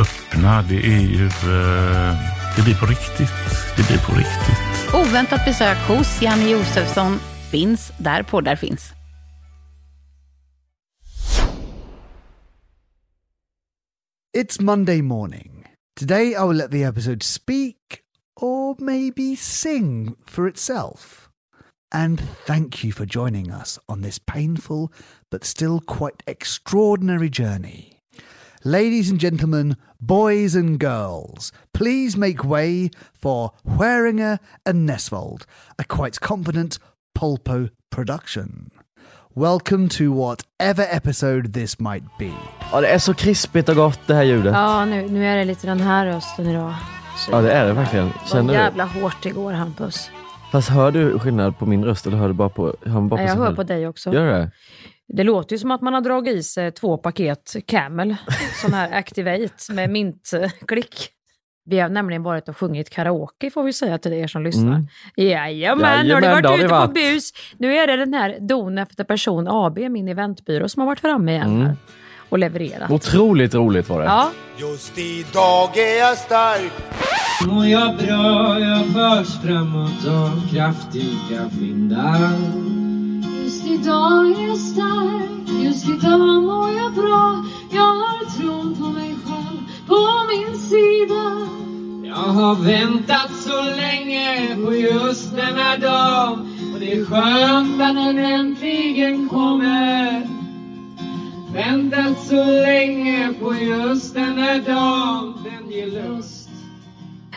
öppna. Det är ju... eh, Det blir på riktigt. Det blir på riktigt. Oväntat besök hos Janne Josefsson finns där poddar finns. It's Monday morning. Today I will let the episode speak or maybe sing for itself. And thank you for joining us on this painful but still quite extraordinary journey. Ladies and gentlemen, boys and girls, please make way for Hueringer and Nesvold, a quite competent Polpo production. Welcome to whatever episode this might be. Ja, det är så krispigt och gott det här ljudet. Ja, nu, nu är det lite den här rösten idag. Så Ja, det är det verkligen. Känner du? jävla hårt igår Hampus. Fast hör du skillnad på min röst eller hör du bara på, hör bara Nej, på jag hör på dig också. Gör det? Det låter ju som att man har dragit i sig två paket Camel, sån här Activate med mintklick. Vi har nämligen varit och sjungit karaoke får vi säga till er som lyssnar. Mm. Jajamän, nu har du Jajamän, varit har ute på varit. bus. Nu är det den här Don efter person AB, min eventbyrå, som har varit framme igen Mm. här och levererat. Otroligt roligt var det. Ja, Just idag är jag stark Mår jag bra, jag förs framåt av kraftiga vindar Just idag är jag stark, just idag mår jag bra Jag har tron på mig själv på min sida Jag har väntat så länge på just denna dag blir skönt när den äntligen kommer Väntat så länge på just den där dagen den ger lust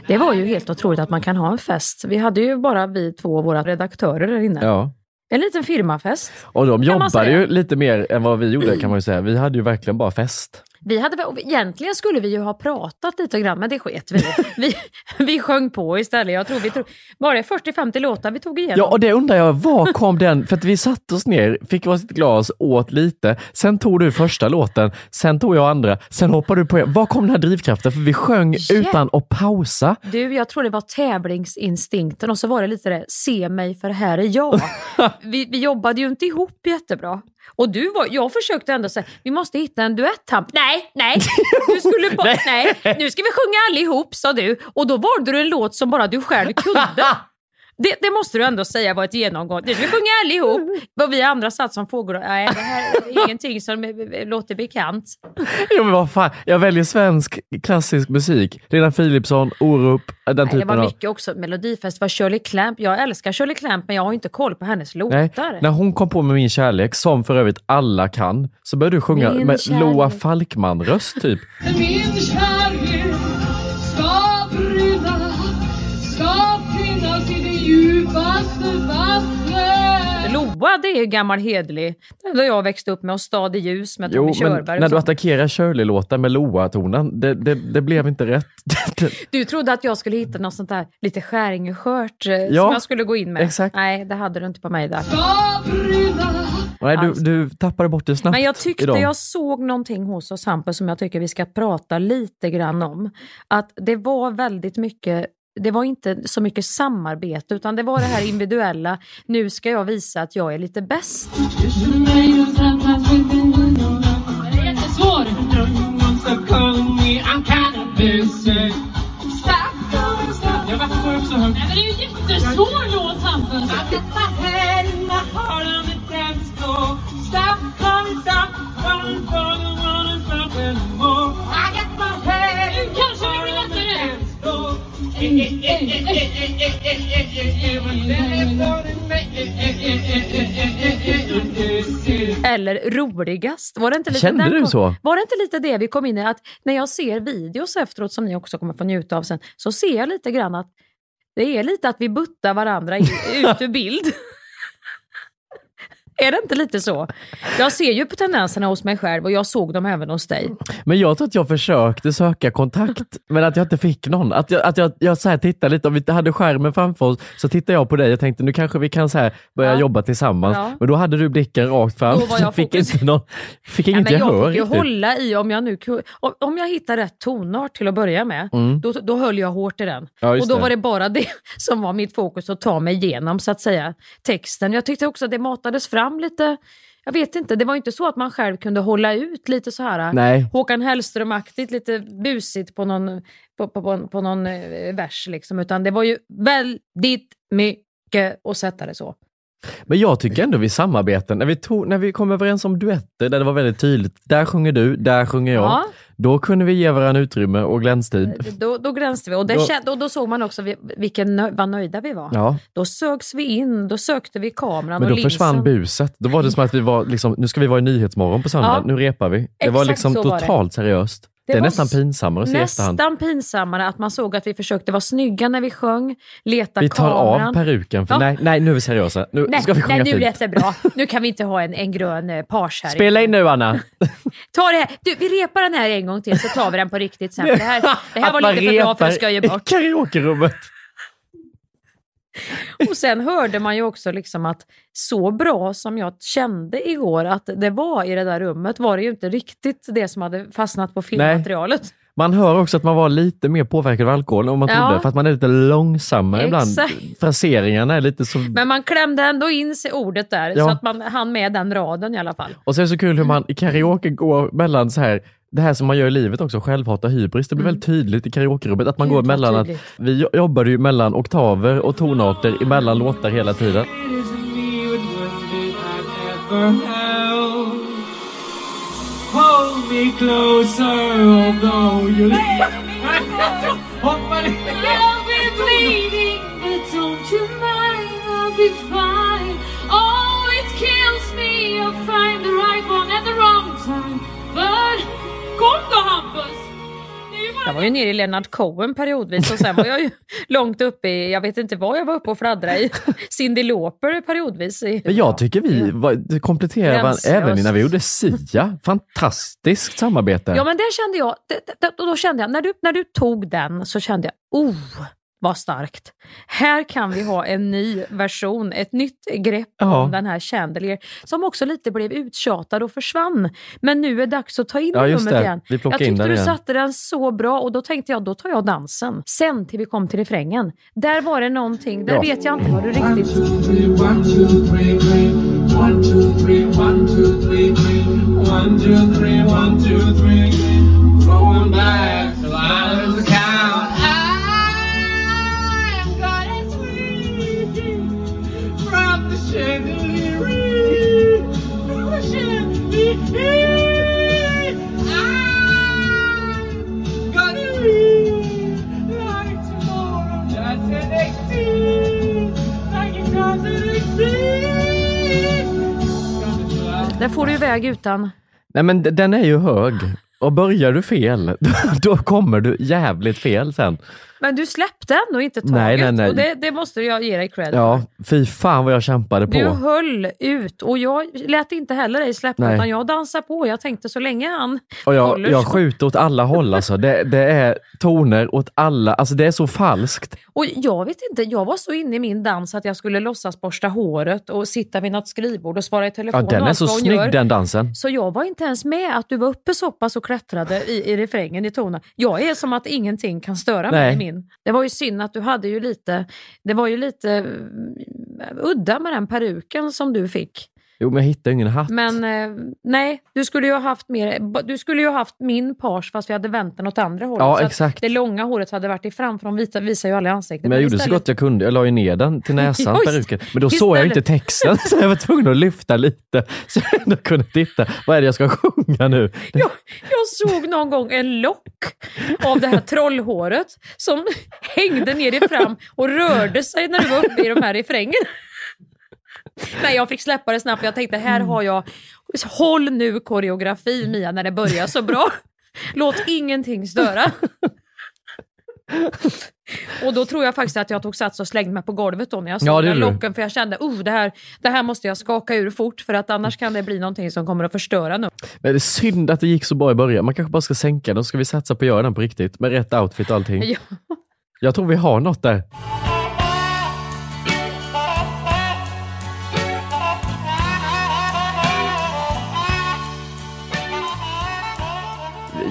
Det var ju helt otroligt att man kan ha en fest. Vi hade ju bara vi två, våra redaktörer där inne. Ja. En liten firmafest. Och de jobbade ju lite mer än vad vi gjorde kan man ju säga. Vi hade ju verkligen bara fest. Vi hade, egentligen skulle vi ju ha pratat lite grann, men det sket vi vi Vi sjöng på istället. Jag tror vi tog, var det 40-50 låtar vi tog igenom? Ja, och det undrar jag, var kom den? För att vi satte oss ner, fick varsitt glas, åt lite, sen tog du första låten, sen tog jag andra, sen hoppade du på. Var kom den här drivkraften? För vi sjöng utan att pausa. Du, jag tror det var tävlingsinstinkten och så var det lite det, se mig för här är jag. vi, vi jobbade ju inte ihop jättebra. Och du var, jag försökte ändå säga, vi måste hitta en duett här. Nej, nej, du skulle bara, nej. nu ska vi sjunga allihop sa du. Och då valde du en låt som bara du själv kunde. Det, det måste du ändå säga var ett genomgång. Ska vi sjunga allihop. Och vi andra satt som fåglar. Nej, det här är ingenting som eh, låter bekant. Ja, men vad fan, jag väljer svensk klassisk musik. Lena Philipsson, Orup, den Nej, det typen var av... mycket också. Melodifest var Shirley Clamp. Jag älskar Shirley Clamp men jag har inte koll på hennes Nej, låtar. när hon kom på med Min kärlek, som för övrigt alla kan, så började du sjunga Min med kärlek. Loa Falkman-röst typ. Min kärlek Loa, det är ju gammal hederlig. Den där jag växte upp med och Stad i ljus med Tommy Körberg. när du attackerar Shirley-låtar med Loa-tonen, det, det, det blev inte rätt. Du trodde att jag skulle hitta något sånt där lite Skäringeskört eh, Ja, som jag skulle gå in med. exakt. Nej, det hade du inte på mig där. Nej, du, du tappade bort det snabbt Men jag tyckte idag. jag såg någonting hos oss Hampus som jag tycker vi ska prata lite grann om. Att det var väldigt mycket det var inte så mycket samarbete utan det var det här individuella. Nu ska jag visa att jag är lite bäst. Den är jättesvår. Stop calling me, I'm kinda busy. Stop going, stop. Varför går jag upp så högt? Nej, men det är ju jättesvår låt Hampus. I got my Eller roligast. Var det inte lite Kände du kom- så? Var det inte lite det vi kom in i? Att när jag ser videos efteråt som ni också kommer få njuta av sen, så ser jag lite grann att det är lite att vi buttar varandra ut ur bild. är det inte lite så? Jag ser ju på tendenserna hos mig själv och jag såg dem även hos dig. Men jag tror att jag försökte söka kontakt, men att jag inte fick någon. Att jag, att jag, jag så här tittade lite, om vi hade skärmen framför oss, så tittade jag på dig och tänkte nu kanske vi kan så här börja Ja. jobba tillsammans. Ja. Men då hade du blicken rakt fram, Då var så jag fick fokus- inte någon, fick Ja, inget men gehör jag fick ju riktigt. hålla i om jag nu om- om jag hittar rätt tonart till att börja med. Mm. Då, då höll jag hårt i den. Ja, och då det. var det bara det som var mitt fokus att ta mig igenom så att säga texten. Jag tyckte också att det matades fram lite jag vet inte, det var inte så att man själv kunde hålla ut lite så här Nej. Håkan Hellström-aktigt, lite busigt på någon, på, på, på, på någon eh, vers liksom, utan det var ju väldigt mycket att sätta det så. Men jag tycker ändå vi samarbetar, när vi, tog, när vi kom överens om duetter där det var väldigt tydligt, där sjunger du, där sjunger jag. Ja. Då kunde vi ge varandra utrymme och glänstid. Då, då gränsade vi och, det Då- kände, och då såg man också vi- vilken nö, vad nöjda vi var. Ja. Då sögs vi in, då sökte vi kameran Men och då försvann linsen. buset. Då var det som att vi var, liksom, nu ska vi vara i Nyhetsmorgon på söndag, Ja. nu repar vi. Det var Exakt liksom var det. totalt seriöst. Det, är var nästan pinsammare att se i efterhand. Nästan pinsammare att man såg att vi försökte vara snygga när vi sjöng, leta Vi tar kameran. av peruken, för Ja. nej, nej, nu är vi seriösa. Nu Nej, ska vi sjunga nej nu fint. lät det bra. Nu kan vi inte ha en, en grön eh, page här. Spela in nu Anna! Ta det här. Du, vi repar den här en gång till så tar vi den på riktigt sen. Det här, det här Att var man lite för bra för att repar sköja i bort. karaokerummet. Och sen hörde man ju också liksom att så bra som jag kände igår att det var i det där rummet var det ju inte riktigt det som hade fastnat på filmmaterialet. Man hör också att man var lite mer påverkad av alkohol än man Ja. trodde, för att man är lite långsammare ibland. Fraseringarna är lite så... Men man klämde ändå in sig ordet där Ja. så att man hann med den raden i alla fall. Och så är det så kul hur man i karaoke går mellan så här det här som man gör i livet också, självhat och hybris, det blir väldigt tydligt i karaokerummet att man Gud, går mellan att vi jo- jobbade ju mellan oktaver och tonarter emellan låtar hela tiden. Kom då Hampus! Jag var ju nere i Leonard Cohen periodvis och sen var jag ju långt uppe i, jag vet inte vad jag var uppe och fladdrade i, Cyndi Lauper periodvis. I, jag tycker vi var, kompletterade varandra även innan vi gjorde SIA. Fantastiskt samarbete. Ja, men det kände jag, det, det, då kände jag, när du, när du tog den så kände jag, oh, vad starkt. Här kan vi ha en ny version, ett nytt grepp Ja. om den här Chandelier som också lite blev uttjatad och försvann. Men nu är det dags att ta in Ja, det. igen. Vi jag in tyckte den du igen. satte den så bra och då tänkte jag, då tar jag dansen. Sen till vi kom till refrängen, där var det någonting, där Ja. vet jag inte vad du riktigt... One, two, three, three. One, two, three, one, two, three, three. One, two, three, one, two, three, three. Going back Den får du iväg utan... Nej men den är ju hög. Och börjar du fel, då kommer du jävligt fel sen. Men du släppte ändå inte taget Nej, nej, nej. och det, det måste jag ge dig cred. Ja, fy fan vad jag kämpade på. Du höll ut och jag lät inte heller dig släppa Nej. utan jag dansade på. Jag tänkte så länge han Och jag, håller jag skjuter åt alla håll alltså. Det, det är toner åt alla, alltså det är så falskt. Och jag vet inte, jag var så inne i min dans att jag skulle låtsas borsta håret och sitta vid något skrivbord och svara i Ja, telefon. den och är så snygg gör. den dansen. Så jag var inte ens med att du var uppe så pass och klättrade i, i refrängen i tonen. Jag är som att ingenting kan störa mig Nej. i min. Det var ju synd att du hade ju lite, det var ju lite mm, udda med den peruken som du fick. Jo men jag hittar ingen hatt. Men eh, nej, du skulle ju ha haft mer, du skulle ju ha haft min page fast vi hade vänt den åt andra hållet. Ja, Så exakt. Det långa håret hade varit i fram för de vita, visar ju aldrig ansiktet. Men jag gjorde så istället- gott jag kunde. Jag la ju ner den till näsan, peruken. Men då såg jag inte istället- texten, så jag var tvungen att lyfta lite. Så jag ändå kunde titta. Vad är det jag ska sjunga nu? Jag, jag såg någon gång en lock av det här trollhåret som hängde ner i fram och rörde sig när du var uppe i de här refrängerna. Nej, jag fick släppa det snabbt jag tänkte här har jag, håll nu koreografi Mia när det börjar så bra. Låt ingenting störa. Och då tror jag faktiskt att jag tog sats och slängde mig på golvet då när jag såg Ja, den locken för jag kände oh, det, här, det här måste jag skaka ur fort för att annars kan det bli någonting som kommer att förstöra nu. Men det är synd att det gick så bra i början. Man kanske bara ska sänka den, så ska vi satsa på att göra den på riktigt. Med rätt outfit och allting. Ja. Jag tror vi har något där.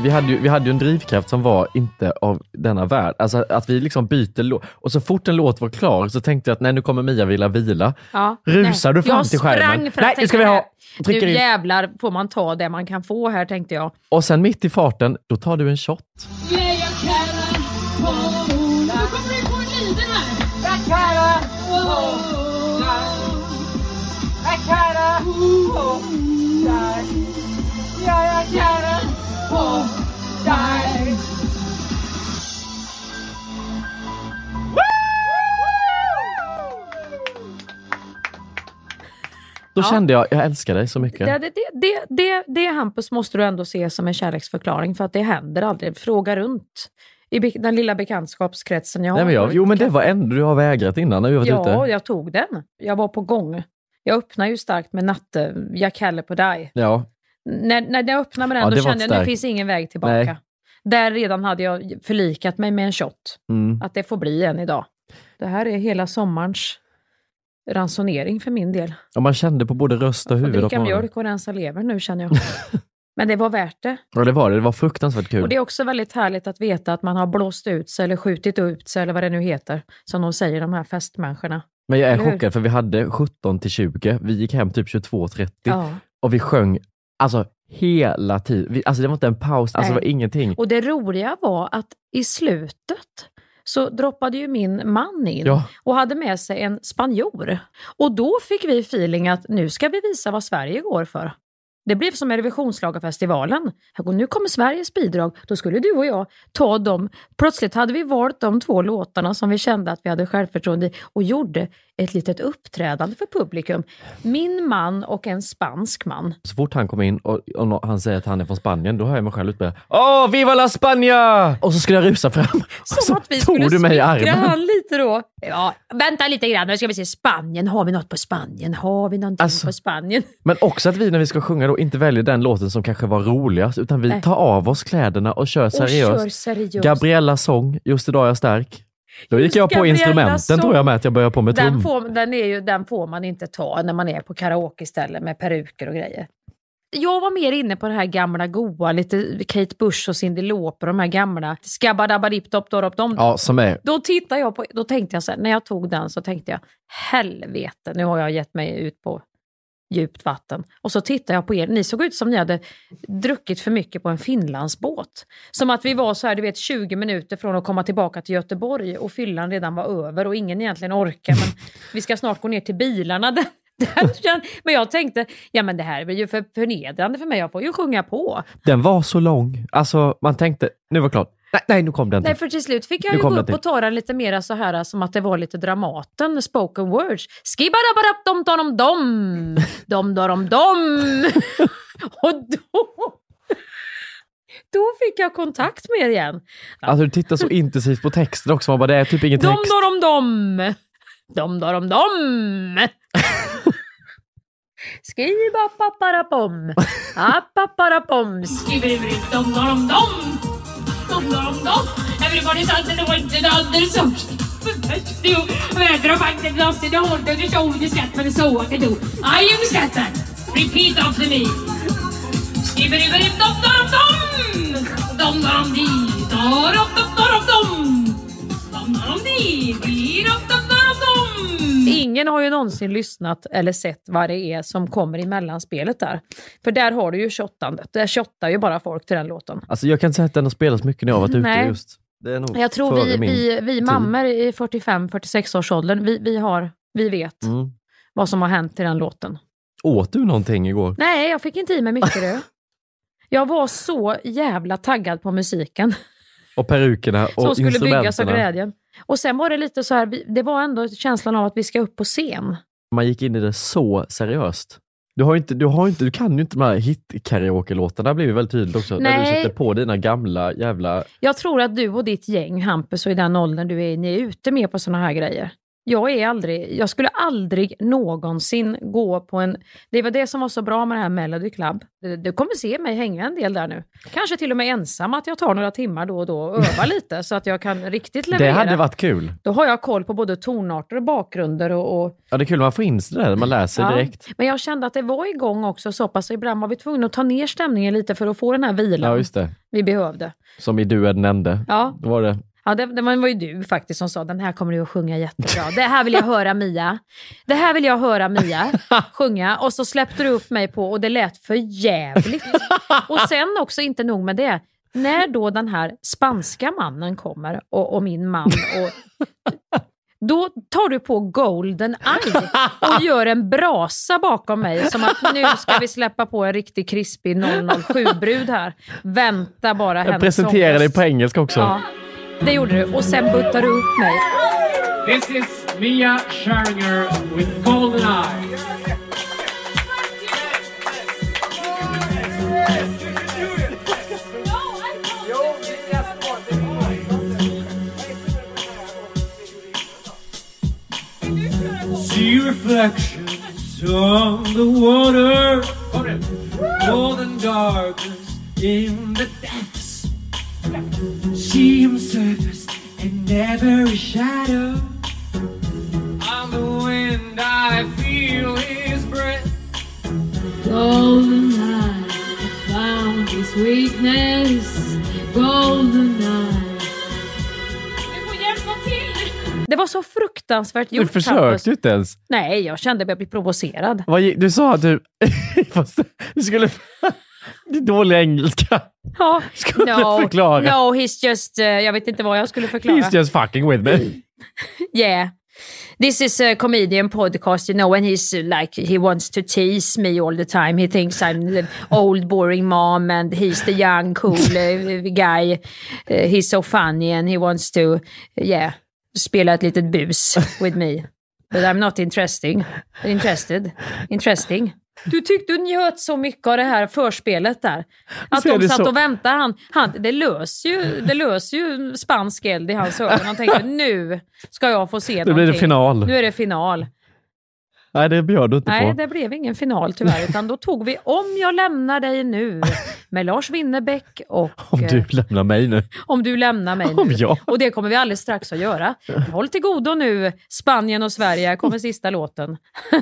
Vi hade, ju, vi hade ju en drivkraft som var inte av denna värld. Alltså att vi liksom byter låt. Och så fort en låt var klar så tänkte jag att nej, nu kommer Mia vilja vila. Ja, Rusar nej. du fram jag till skärmen? Nej, det ska vi ha. Nu in. jävlar får man ta det man kan få här tänkte jag. Och sen mitt i farten, då tar du en shot. Yeah, jag kallar på dig. Ja. Då Ja. kände jag, jag älskar dig så mycket. Det, det, det, det, det Hampus måste du ändå se som en kärleksförklaring för att det händer aldrig. Fråga runt i den lilla bekantskapskretsen jag har. Nej, men jag, jo men det var ändå du har vägrat innan när vi varit Ja, ute. jag tog den. Jag var på gång. Jag öppnade ju starkt med Natte, jag kallar på dig. Ja. När, när jag öppnade med den Ja, då det kände jag nu starkt. finns ingen väg tillbaka. Nej. Där redan hade jag förlikat mig med en shot. Mm. Att det får bli en idag. Det här är hela sommarens ransonering för min del. Och man kände på både röst och Jag får huvud. dricka att mjölk och rensa lever nu känner jag. Men det var värt det. Ja det var det, det var fruktansvärt kul. Och det är också väldigt härligt att veta att man har blåst ut sig eller skjutit ut sig eller vad det nu heter. Som de säger de här festmänniskorna. Men jag är chockad för vi hade 17 till 20, vi gick hem typ 22.30 Ja. och vi sjöng alltså hela tiden. Alltså det var inte en paus, alltså det var ingenting. Och det roliga var att i slutet så droppade ju min man in Ja. och hade med sig en spanjor. Och då fick vi feeling att nu ska vi visa vad Sverige går för. Det blev som går- Nu kommer Sveriges bidrag. Då skulle du och jag ta dem. Plötsligt hade vi valt de två låtarna som vi kände att vi hade självförtroende i och gjorde ett litet uppträdande för publikum. Min man och en spansk man. Så fort han kommer in och, och han säger att han är från Spanien, då hör jag mig själv utbreda Åh, viva la Spania! Och så skulle jag rusa fram. Som så att vi skulle du mig i smickra armen. han lite då. Ja, vänta lite grann, nu ska vi se Spanien. Har vi något på Spanien? Har vi någonting Alltså, på Spanien? Men också att vi när vi ska sjunga då inte väljer den låten som kanske var roligast, utan vi Nej. tar av oss kläderna och kör seriöst. kör seriöst. Gabriellas sång, Just idag är jag stark. Då gick jag på Gabriellas instrumenten sång. tror jag med att jag började på med Den får, den, är ju, den får man inte ta när man är på karaoke istället med peruker och grejer. Jag var mer inne på det här gamla goa, lite Kate Bush och Cyndi Lauper, de här gamla skabbadabbadipp-dopp-dorop-dom. Ja, som är Då tittar jag på, då tänkte jag så här, när jag tog den så tänkte jag, helvete, nu har jag gett mig ut på djupt vatten. Och så tittar jag på er, ni såg ut som ni hade druckit för mycket på en Finlandsbåt. Som att vi var så här, du vet 20 minuter från att komma tillbaka till Göteborg och fyllan redan var över och ingen egentligen orkar men vi ska snart gå ner till bilarna. Den, men jag tänkte, ja men det här blir ju för förnedrande för mig, jag får ju sjunga på. Den var så lång. Alltså, man tänkte, nu var det klart. Nej, nej, nu kom den. Nej, för till slut fick jag Nu ju gå upp och ta den lite mer så här som att det var lite Dramaten, spoken words. Skibadabadab dom dom dom dom dom dom Och då, då fick jag kontakt med er igen. Alltså du tittar så intensivt på texten också, man bara, det är typ ingen Dom text. dom dom dom dom dom Skibapapparapom apapparapom Skibberibberib, dom, dom, dom. Dom, dom, dom. Everybody's under in the winter, under some. Väder och vagnen, lost in the hold, and the show, the scat, and so I can do. I am scatter. Repeat after me. Skibberibberib, dom, dom, dom. Dom, dom, di, dom, dom, dom, dom. Dom, dom, di, di, dom. Ingen har ju någonsin lyssnat eller sett vad det är som kommer i mellanspelet där. För där har du ju shottandet. Där shottar ju bara folk till den låten. Alltså jag kan inte säga att den har spelats mycket när jag har varit ute Nej. just. Det är nog Jag tror vi, vi, vi mammor i 45-46 års åldern, vi, vi, har, vi vet Mm. vad som har hänt i den låten. Åt du någonting igår? Nej, jag fick inte i mig mycket du. Jag var så jävla taggad på musiken Och perukerna och som skulle byggas av instrumenten. glädjen. Och sen var det lite så här, det var ändå känslan av att vi ska upp på scen. Man gick in i det så seriöst. Du, har inte, du, har inte, du kan ju inte de här hit-karaoke-låtarna, det blir ju väldigt tydligt också. När du Nej. sätter på dina gamla jävla... Jag tror att du och ditt gäng, Hampus, och i den åldern du är, ni är ute mer på såna här grejer. Jag är aldrig, jag skulle aldrig någonsin gå på en... Det var det som var så bra med det här Melody Club. Du, du kommer se mig hänga en del där nu. Kanske till och med ensam, att jag tar några timmar då och då och övar lite så att jag kan riktigt leverera. Det hade varit kul. Då har jag koll på både tonarter och bakgrunder och, och Ja, det är kul man får in det där, man läser Ja, direkt. Men jag kände att det var igång också så pass. Ibland var vi tvungna att ta ner stämningen lite för att få den här vilan Ja, just det. vi behövde. Som i duellen nämnde. Ja. Då var det... Ja, det, det var ju du faktiskt som sa den här kommer du att sjunga jättebra. Det här vill jag höra Mia. Det här vill jag höra Mia sjunga. Och så släppte du upp mig på och det lät för jävligt. Och sen också, inte nog med det, när då den här spanska mannen kommer och, och min man och då tar du på Golden Eye och gör en brasa bakom mig som att nu ska vi släppa på en riktig krispig 007-brud här. Vänta bara Jag hennes presenterar dig på engelska också. Ja, det gjorde du. Och sen buttade du upp mig. This is Mia Scharinger with Golden Eye. See reflections on the water, golden darkness in the depths. See him surface in every shadow. On the wind, I feel his breath. Golden eye, I found his weakness. Golden eye. Du får hjälpa till! Det var så fruktansvärt Du gjort. försökte Hampus. ju inte ens. Nej, jag kände att jag blev provocerad. Vad gi- Du sa att du... Du skulle... Det är dålig engelska. Ja. Skulle no, förklara. No, he's just... eh, jag vet inte vad jag skulle förklara. He's just fucking with me. Yeah. This is a comedian podcast, you know, and he's uh, like, he wants to tease me all the time. He thinks I'm the old boring mom and he's the young cool uh, guy. Uh, he's so funny and he wants to, yeah, spela ett litet bus with me. But I'm not interesting. Interested. Interesting. Du tyckte du njöt så mycket av det här förspelet där. Att de satt så. och väntade. Han, han, det, löser ju, det löser ju spansk eld i hans ögon. Han tänkte nu ska jag få se Nu blir det någonting. final. Nu är det final. Nej, det bjöd du inte Nej, på. det blev ingen final tyvärr. Utan då tog vi Om jag lämnar dig nu med Lars Winnerbäck och Om eh, du lämnar mig nu. om du lämnar mig Om nu. jag. Och det kommer vi alldeles strax att göra. Håll till godo nu, Spanien och Sverige. Kommer sista låten.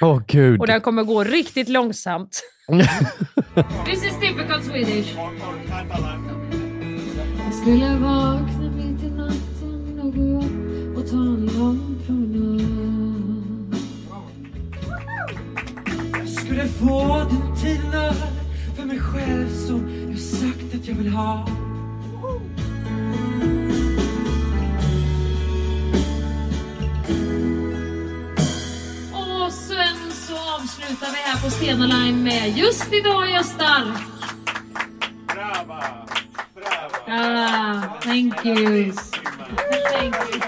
Åh gud. Och den kommer gå riktigt långsamt. This is typical Swedish. Jag skulle vakna mitt i natten och gå upp och ta en lång promenad. Jag skulle få den tiden över för mig själv som jag sagt att jag vill ha. Och sen så avslutar vi här på Stena Line med Just idag är jag stark. Ah, thank you. Thank you.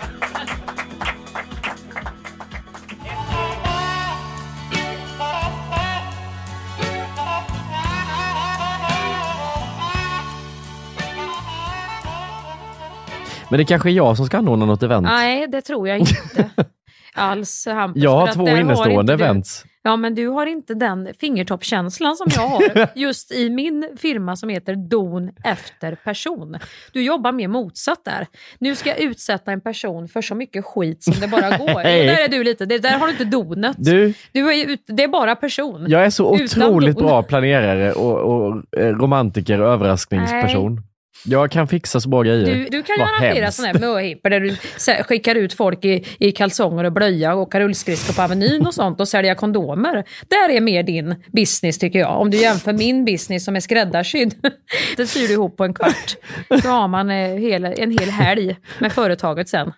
Men det kanske är jag som ska anordna något event. Nej, det tror jag inte. Alls Hampus. Jag har två innestående events. Ja, men du har inte den fingertoppskänslan som jag har just i min firma som heter Don efter person. Du jobbar mer motsatt där. Nu ska jag utsätta en person för så mycket skit som det bara går. Nej. där är du lite, det, där har du inte donet. Du, Du är, ut- det är bara person. jag är så otroligt bra planerare och, och eh, romantiker och överraskningsperson. Jag kan fixa så bra grejer. Du, du kan ju arrangera sådana här möhippor där du skickar ut folk i, i kalsonger och blöja och åker rullskridskor på Avenyn och sånt och sälja kondomer. Där är mer din business tycker jag. Om du jämför min business som är skräddarsydd. Det syr du ihop på en kvart. Så har man eh, hela, en hel helg med företaget sen.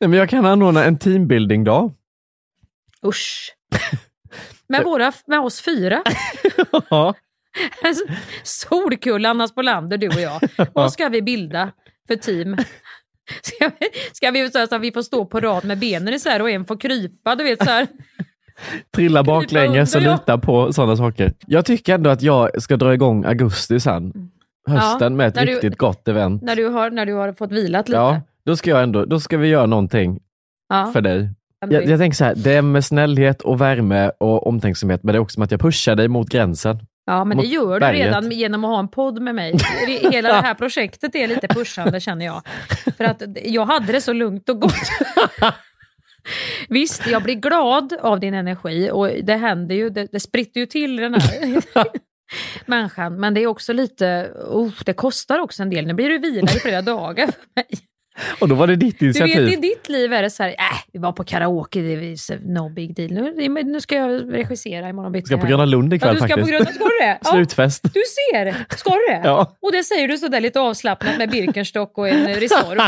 Men jag kan anordna en teambuilding-dag. Usch. Med, våra, med oss fyra. Ja. Solkullan, Spolander, du och jag. Vad ska vi bilda för team? Ska vi, ska vi så att vi får stå på rad med benen isär och en får krypa, du vet så här. Trilla baklänges och lita på sådana saker. Jag tycker ändå att jag ska dra igång augusti sen. Hösten Ja, med ett när du- riktigt gott event. När du har, när du har fått vilat lite. Ja, då ska jag ändå, då ska vi göra någonting Ja. för dig. Jag, jag tänker så här, det är med snällhet och värme och omtänksamhet, men det är också som att jag pushar dig mot gränsen. Ja, men det gör du berget. redan genom att ha en podd med mig. Hela det här projektet är lite pushande känner jag. För att jag hade det så lugnt och gott. Visst, jag blir glad av din energi och det händer ju, det, det spritter ju till den här människan. Men det är också lite, oh, det kostar också en del. Nu blir du vila i flera dagar för mig. Och då var det ditt Du initiativ. vet, i ditt liv är det så här, äh, vi var på karaoke, det är no big deal. Nu, nu ska jag regissera imorgon bitti. Ska på. Gröna Lund ikväll ja, du ska faktiskt. På Gröna, ska du det? Ja. Slutfest. Du ser, ska du det? Ja. Och det säger du sådär lite avslappnat med Birkenstock och en Resorb.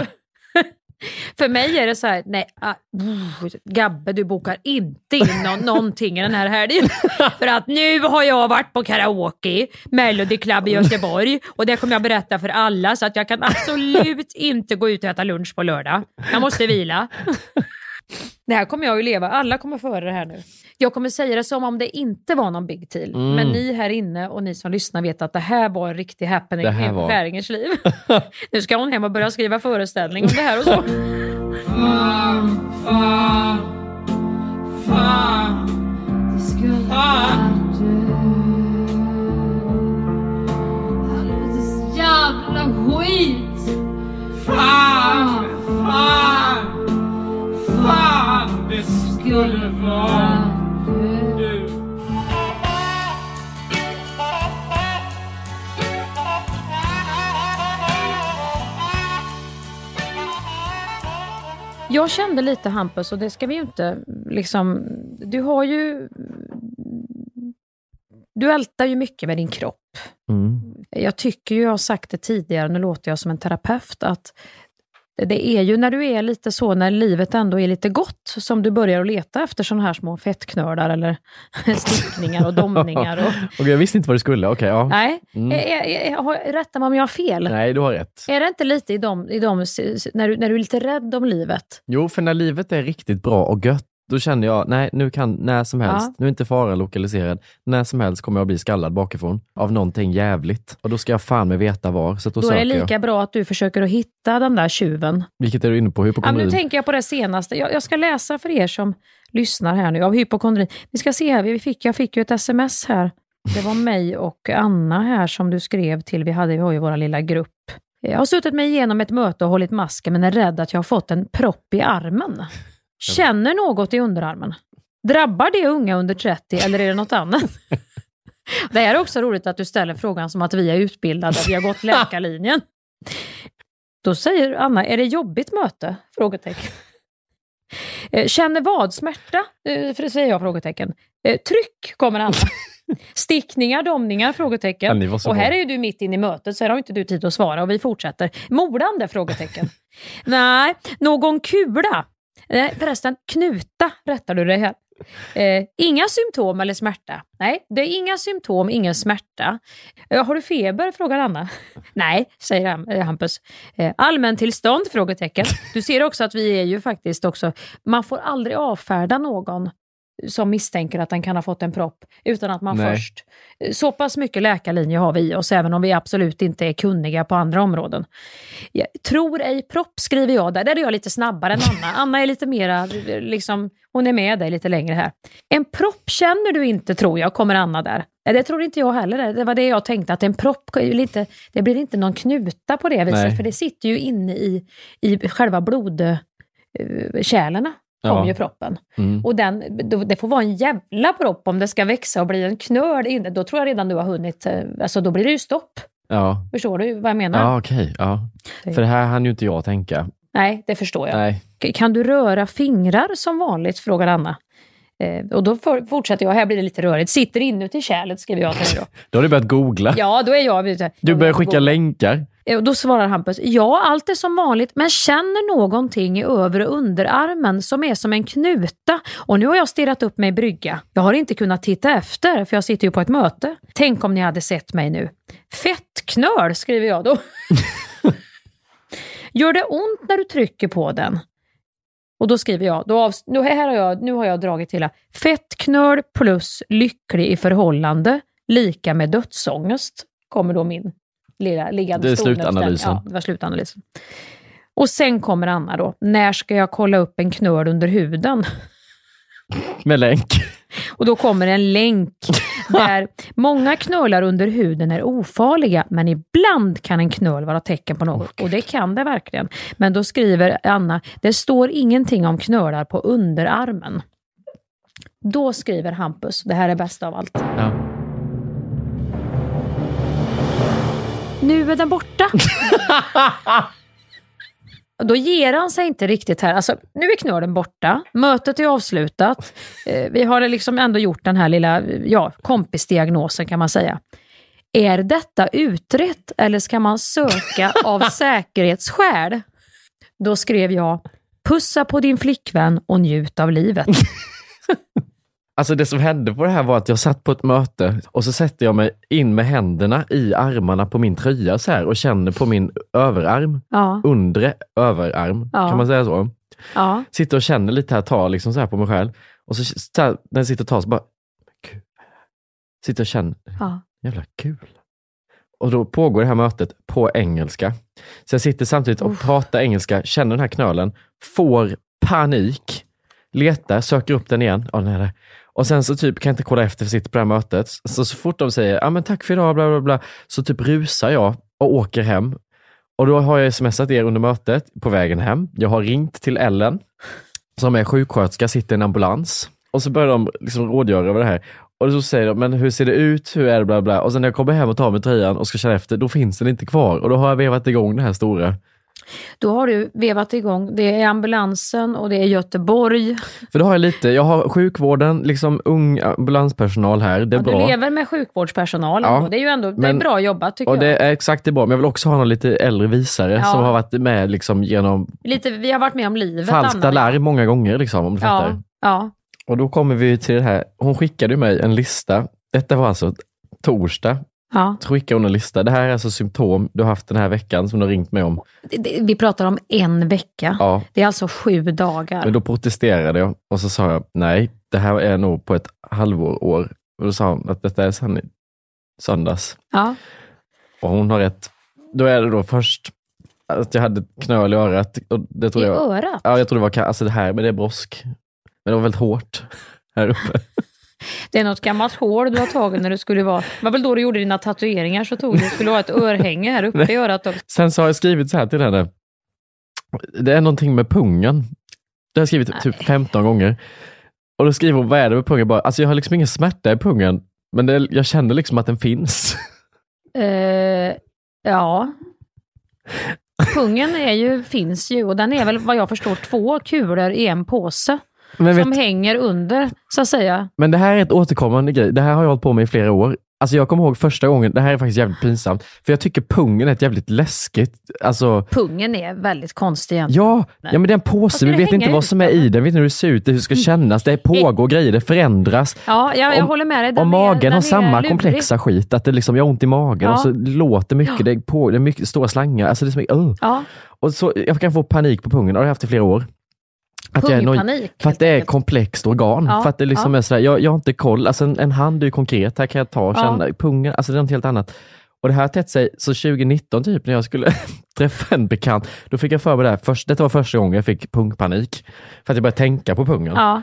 För mig är det så här, nej, ah, oh, Gabbe du bokar inte in nå- någonting i den här helgen. För att nu har jag varit på karaoke, Melody Club i Göteborg och det kommer jag berätta för alla så att jag kan absolut inte gå ut och äta lunch på lördag. Jag måste vila. Det här kommer jag ju leva, alla kommer få höra det här nu. Jag kommer säga det som om det inte var någon big deal. Mm. Men ni här inne och ni som lyssnar vet att det här var en riktig happening i Färingers liv. nu ska hon hem och börja skriva föreställning om det här och så. Fan, fan, fan. Det skulle Fan. Helvetes jävla skit! Fan, fan. Skulle vara du. Jag kände lite Hampus, och det ska vi ju inte liksom... Du har ju... Du ältar ju mycket med din kropp. Mm. Jag tycker ju, jag har sagt det tidigare, nu låter jag som en terapeut, att det, är ju när du är lite så, när livet ändå är lite gott, som du börjar att leta efter sådana här små fettknölar eller stickningar och domningar. Och, Okej, jag visste inte vad du skulle. Okej, ja. nej, Mm. är, är, har- rätta mig om jag har fel. Nej, du har rätt. Är det inte lite i de, i de när, du, när du är lite rädd om livet? Jo, för när livet är riktigt bra och gött, då känner jag, nej, nu kan när som helst, Ja. nu är inte faran lokaliserad, när som helst kommer jag bli skallad bakifrån av någonting jävligt. Och då ska jag fan med veta var, så då, Då är det lika jag. bra att du försöker att hitta den där tjuven. Vilket är du inne på? Ja, men Hypokondri? nu tänker jag på det senaste. Jag, jag ska läsa för er som lyssnar här nu av hypokondri. Vi ska se här, vi fick, jag fick ju ett sms här. Det var mig och Anna här som du skrev till. Vi, hade, vi har ju vår lilla grupp. Jag har suttit mig igenom ett möte och hållit masken men är rädd att jag har fått en propp i armen. Känner något i underarmen. Drabbar det unga under 30 eller är det något annat? Det är också roligt att du ställer frågan som att vi är utbildade, vi har gått läkarlinjen. Då säger Anna, är det jobbigt möte? Frågetecken. Eh, Känner vad? Smärta? Eh, För det säger jag? Frågetecken. Eh, Tryck, kommer Anna. Stickningar, domningar? Frågetecken. och här bra. är du mitt inne i mötet så här har inte du tid att svara och vi fortsätter. Mordande? Frågetecken. Nej, någon kula? Nej, förresten, knuta rättar du dig här. Eh, inga symptom eller smärta? Nej, det är inga symptom, ingen smärta. Eh, har du feber? frågar Anna. Nej, säger han, eh, Hampus. Eh, allmäntillstånd? Frågetecken. Du ser också att vi är ju faktiskt också, man får aldrig avfärda någon som misstänker att den kan ha fått en propp utan att man Nej. först... Så pass mycket läkarlinje har vi i oss, även om vi absolut inte är kunniga på andra områden. Jag tror ej propp skriver jag där. Där är jag lite snabbare än Anna. Anna är lite mera, liksom, hon är med dig lite längre här. En propp känner du inte tror jag, kommer Anna där. Det tror inte jag heller. Det var det jag tänkte, att en propp, lite, det blir inte någon knuta på det viset, Nej. för det sitter ju inne i, i själva blodkärlen. Kommer ju proppen. Mm. Och den, det får vara en jävla propp om det ska växa och bli en knöl inne. Då tror jag redan du har hunnit, eh, alltså då blir det ju stopp. Ja, Förstår du vad jag menar? ja okej. ja. För det här hann ju inte jag tänka. Nej, det förstår jag. Nej. Kan du röra fingrar som vanligt? frågar Anna. Eh, och då for, fortsätter jag, här blir det lite rörigt. Sitter inuti kärlet, skriver jag till dig då. Då har du börjat googla. Ja, då är jag... Du börjar skicka länkar. Eh, och då svarar Hampus, ja allt är som vanligt men känner någonting i övre underarmen som är som en knuta. Och nu har jag stirrat upp mig i brygga. Jag har inte kunnat titta efter för jag sitter ju på ett möte. Tänk om ni hade sett mig nu. Fettknöl skriver jag då. Gör det ont när du trycker på den? Och då skriver jag, då av, nu, här har jag, nu har jag dragit till här. Fettknöl plus lycklig i förhållande lika med dödsångest. Kommer då min lilla liggande Det är slutanalysen. Ja, det var slutanalysen. Och sen kommer Anna då. När ska jag kolla upp en knöl under huden? Med länk. Och då kommer en länk där många knölar under huden är ofarliga, men ibland kan en knöl vara tecken på något. Och det kan det verkligen. Men då skriver Anna, det står ingenting om knölar på underarmen. Då skriver Hampus, det här är bäst av allt. Ja. Nu är den borta. Då ger han sig inte riktigt här. Alltså, nu är knölen borta, mötet är avslutat. Eh, vi har liksom ändå gjort den här lilla ja, kompisdiagnosen kan man säga. Är detta utrett eller ska man söka av säkerhetsskäl? Då skrev jag, pussa på din flickvän och njut av livet. Alltså det som hände på det här var att jag satt på ett möte och så sätter jag mig in med händerna i armarna på min tröja så här och känner på min överarm, Ja, undre överarm, Ja. kan man säga så? ja. Sitter och känner lite här, tar liksom så här på mig själv. Och så, så här, när jag sitter och tar så bara, gud. Sitter och känner, ja. jävla kul. Och då pågår det här mötet på engelska. Så jag sitter samtidigt och pratar engelska, känner den här knölen, får panik, letar, söker upp den igen. Den är där. Och sen så typ kan jag inte kolla efter, för sitter på det här mötet. Så, så fort de säger, ja men tack för idag, bla bla bla, så typ rusar jag och åker hem. Och då har jag smsat er under mötet på vägen hem. Jag har ringt till Ellen, som är sjuksköterska, sitter i en ambulans. Och så börjar de liksom rådgöra över det här. Och så säger de, men hur ser det ut? Hur är det? Bla bla. Och sen när jag kommer hem och tar med tröjan och ska känna efter, då finns den inte kvar. Och då har jag vevat igång det här stora. Då har du vevat igång, det är ambulansen och det är Göteborg. För då har jag lite, jag har sjukvården, liksom ung ambulanspersonal här, det är Ja, bra. du lever med sjukvårdspersonal Ja, det är ju ändå det är men- bra jobbat tycker och jag. det är exakt det är bra, men jag vill också ha någon lite äldre visare Ja. som har varit med liksom genom Lite, vi har varit med om livet. falskt Anna. larm många gånger, liksom, om du fattar. Ja, ja. Och då kommer vi till det här, hon skickade mig en lista. Detta var alltså torsdag. Ja. Så skickade hon en lista. Det här är alltså symptom du har haft den här veckan som du har ringt mig om. Vi pratar om en vecka. Ja. Det är alltså sju dagar. Men då protesterade jag och så sa jag nej, det här är nog på ett halvår, år. Och då sa hon att detta är sann söndags. Ja. Och hon har rätt. Då är det då först att jag hade ett knöl i örat. Och det I trodde jag, örat? Ja, jag trodde det var, alltså det här, men det är brosk. Men det var väldigt hårt här uppe. Det är något gammalt hår du har tagit när du skulle vara... Det var väl då du gjorde dina tatueringar så tog du, skulle vara ett örhänge här uppe i örat. Och, Sen så har jag skrivit så här till henne. Det är någonting med pungen. Det har jag skrivit typ 15 gånger. Och då skriver hon, vad är det med pungen? Bara, alltså jag har liksom ingen smärta i pungen, men det, jag känner liksom att den finns. eh, ja. Pungen är ju, finns ju och den är väl vad jag förstår två kulor i en påse. Men som vet- hänger under, så att säga. Men det här är ett återkommande grej. Det här har jag hållit på med i flera år. Alltså jag kommer ihåg första gången, det här är faktiskt jävligt pinsamt, för jag tycker pungen är ett jävligt läskigt, alltså Pungen är väldigt konstig egentligen. Ja, ja men det är en påse, vi vet inte vad som är i den, vi vet inte hur det ser ut, hur det ska kännas, det pågår grejer, det förändras. Ja, jag, jag Om- håller med dig. Den Och magen den har samma komplexa skit, att det liksom, jag har ont i magen Ja. och så låter mycket, det är, på, det är mycket stora slangar, alltså det är som, uh. Ja. Och så, jag kan få panik på pungen, och det har jag haft i flera år. Att jag är noj- För att det är komplext organ. Ja, För att det liksom ja. är sådär, jag, jag har inte koll, alltså en, en hand är ju konkret, här kan jag ta och Ja. känna, pungen, alltså det är något helt annat. Och det här tätt sig, så 2019 typ när jag skulle träffa en bekant, då fick jag för mig det här, först, detta var första gången jag fick pungpanik. För att jag började tänka på pungen. Ja.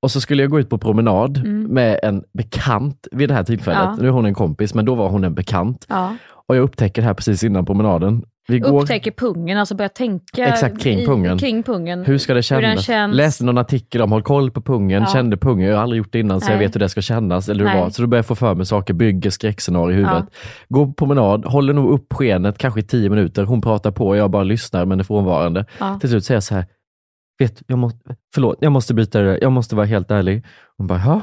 Och så skulle jag gå ut på promenad Mm. med en bekant vid det här tillfället. Ja. Nu är hon en kompis, men då var hon en bekant. Ja. Och jag upptäcker det här precis innan promenaden. Vi går, Upptäcker pungen, alltså börjar tänka Exakt, kring i- pungen. kring pungen. hur ska det kännas? känns. Läste någon artikel om håll koll på pungen, Ja. kände pungen. Jag har aldrig gjort det innan så jag vet hur det ska kännas. Eller hur var. Så då börjar jag få för mig saker, bygger skräckscenarier i huvudet. Går på promenad, håller nog upp skenet kanske i tio minuter. Hon pratar på, jag bara lyssnar men är frånvarande. Ja. Till slut säger jag så här, vet, jag måste, förlåt, jag måste byta det, jag måste vara helt ärlig. Hon bara, ja,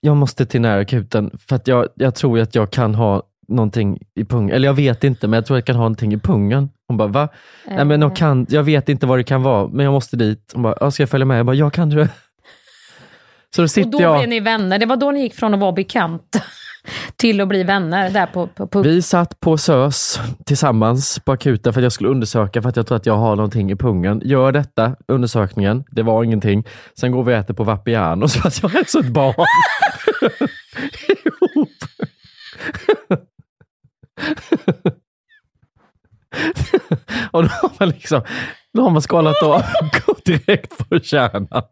jag måste till närakuten för att jag, jag tror att jag kan ha någonting i pungen. Eller jag vet inte, men jag tror jag kan ha någonting i pungen. Hon bara, va? Nej, men Eh. jag, kan, jag vet inte vad det kan vara, men jag måste dit. Hon bara, ska jag följa med? Jag bara, ja, kan du? Så då Och sitter då jag... blev ni vänner. Det var då ni gick från att vara bekanta till att bli vänner där på, på pung. Vi satt på SÖS tillsammans på akuten för att jag skulle undersöka för att jag tror att jag har någonting i pungen. Gör detta, undersökningen. Det var ingenting. Sen går vi och äter på Vapiano så att jag är ett barn. Ihop. och då har man liksom, då har man skalat av och gått direkt på kärnan.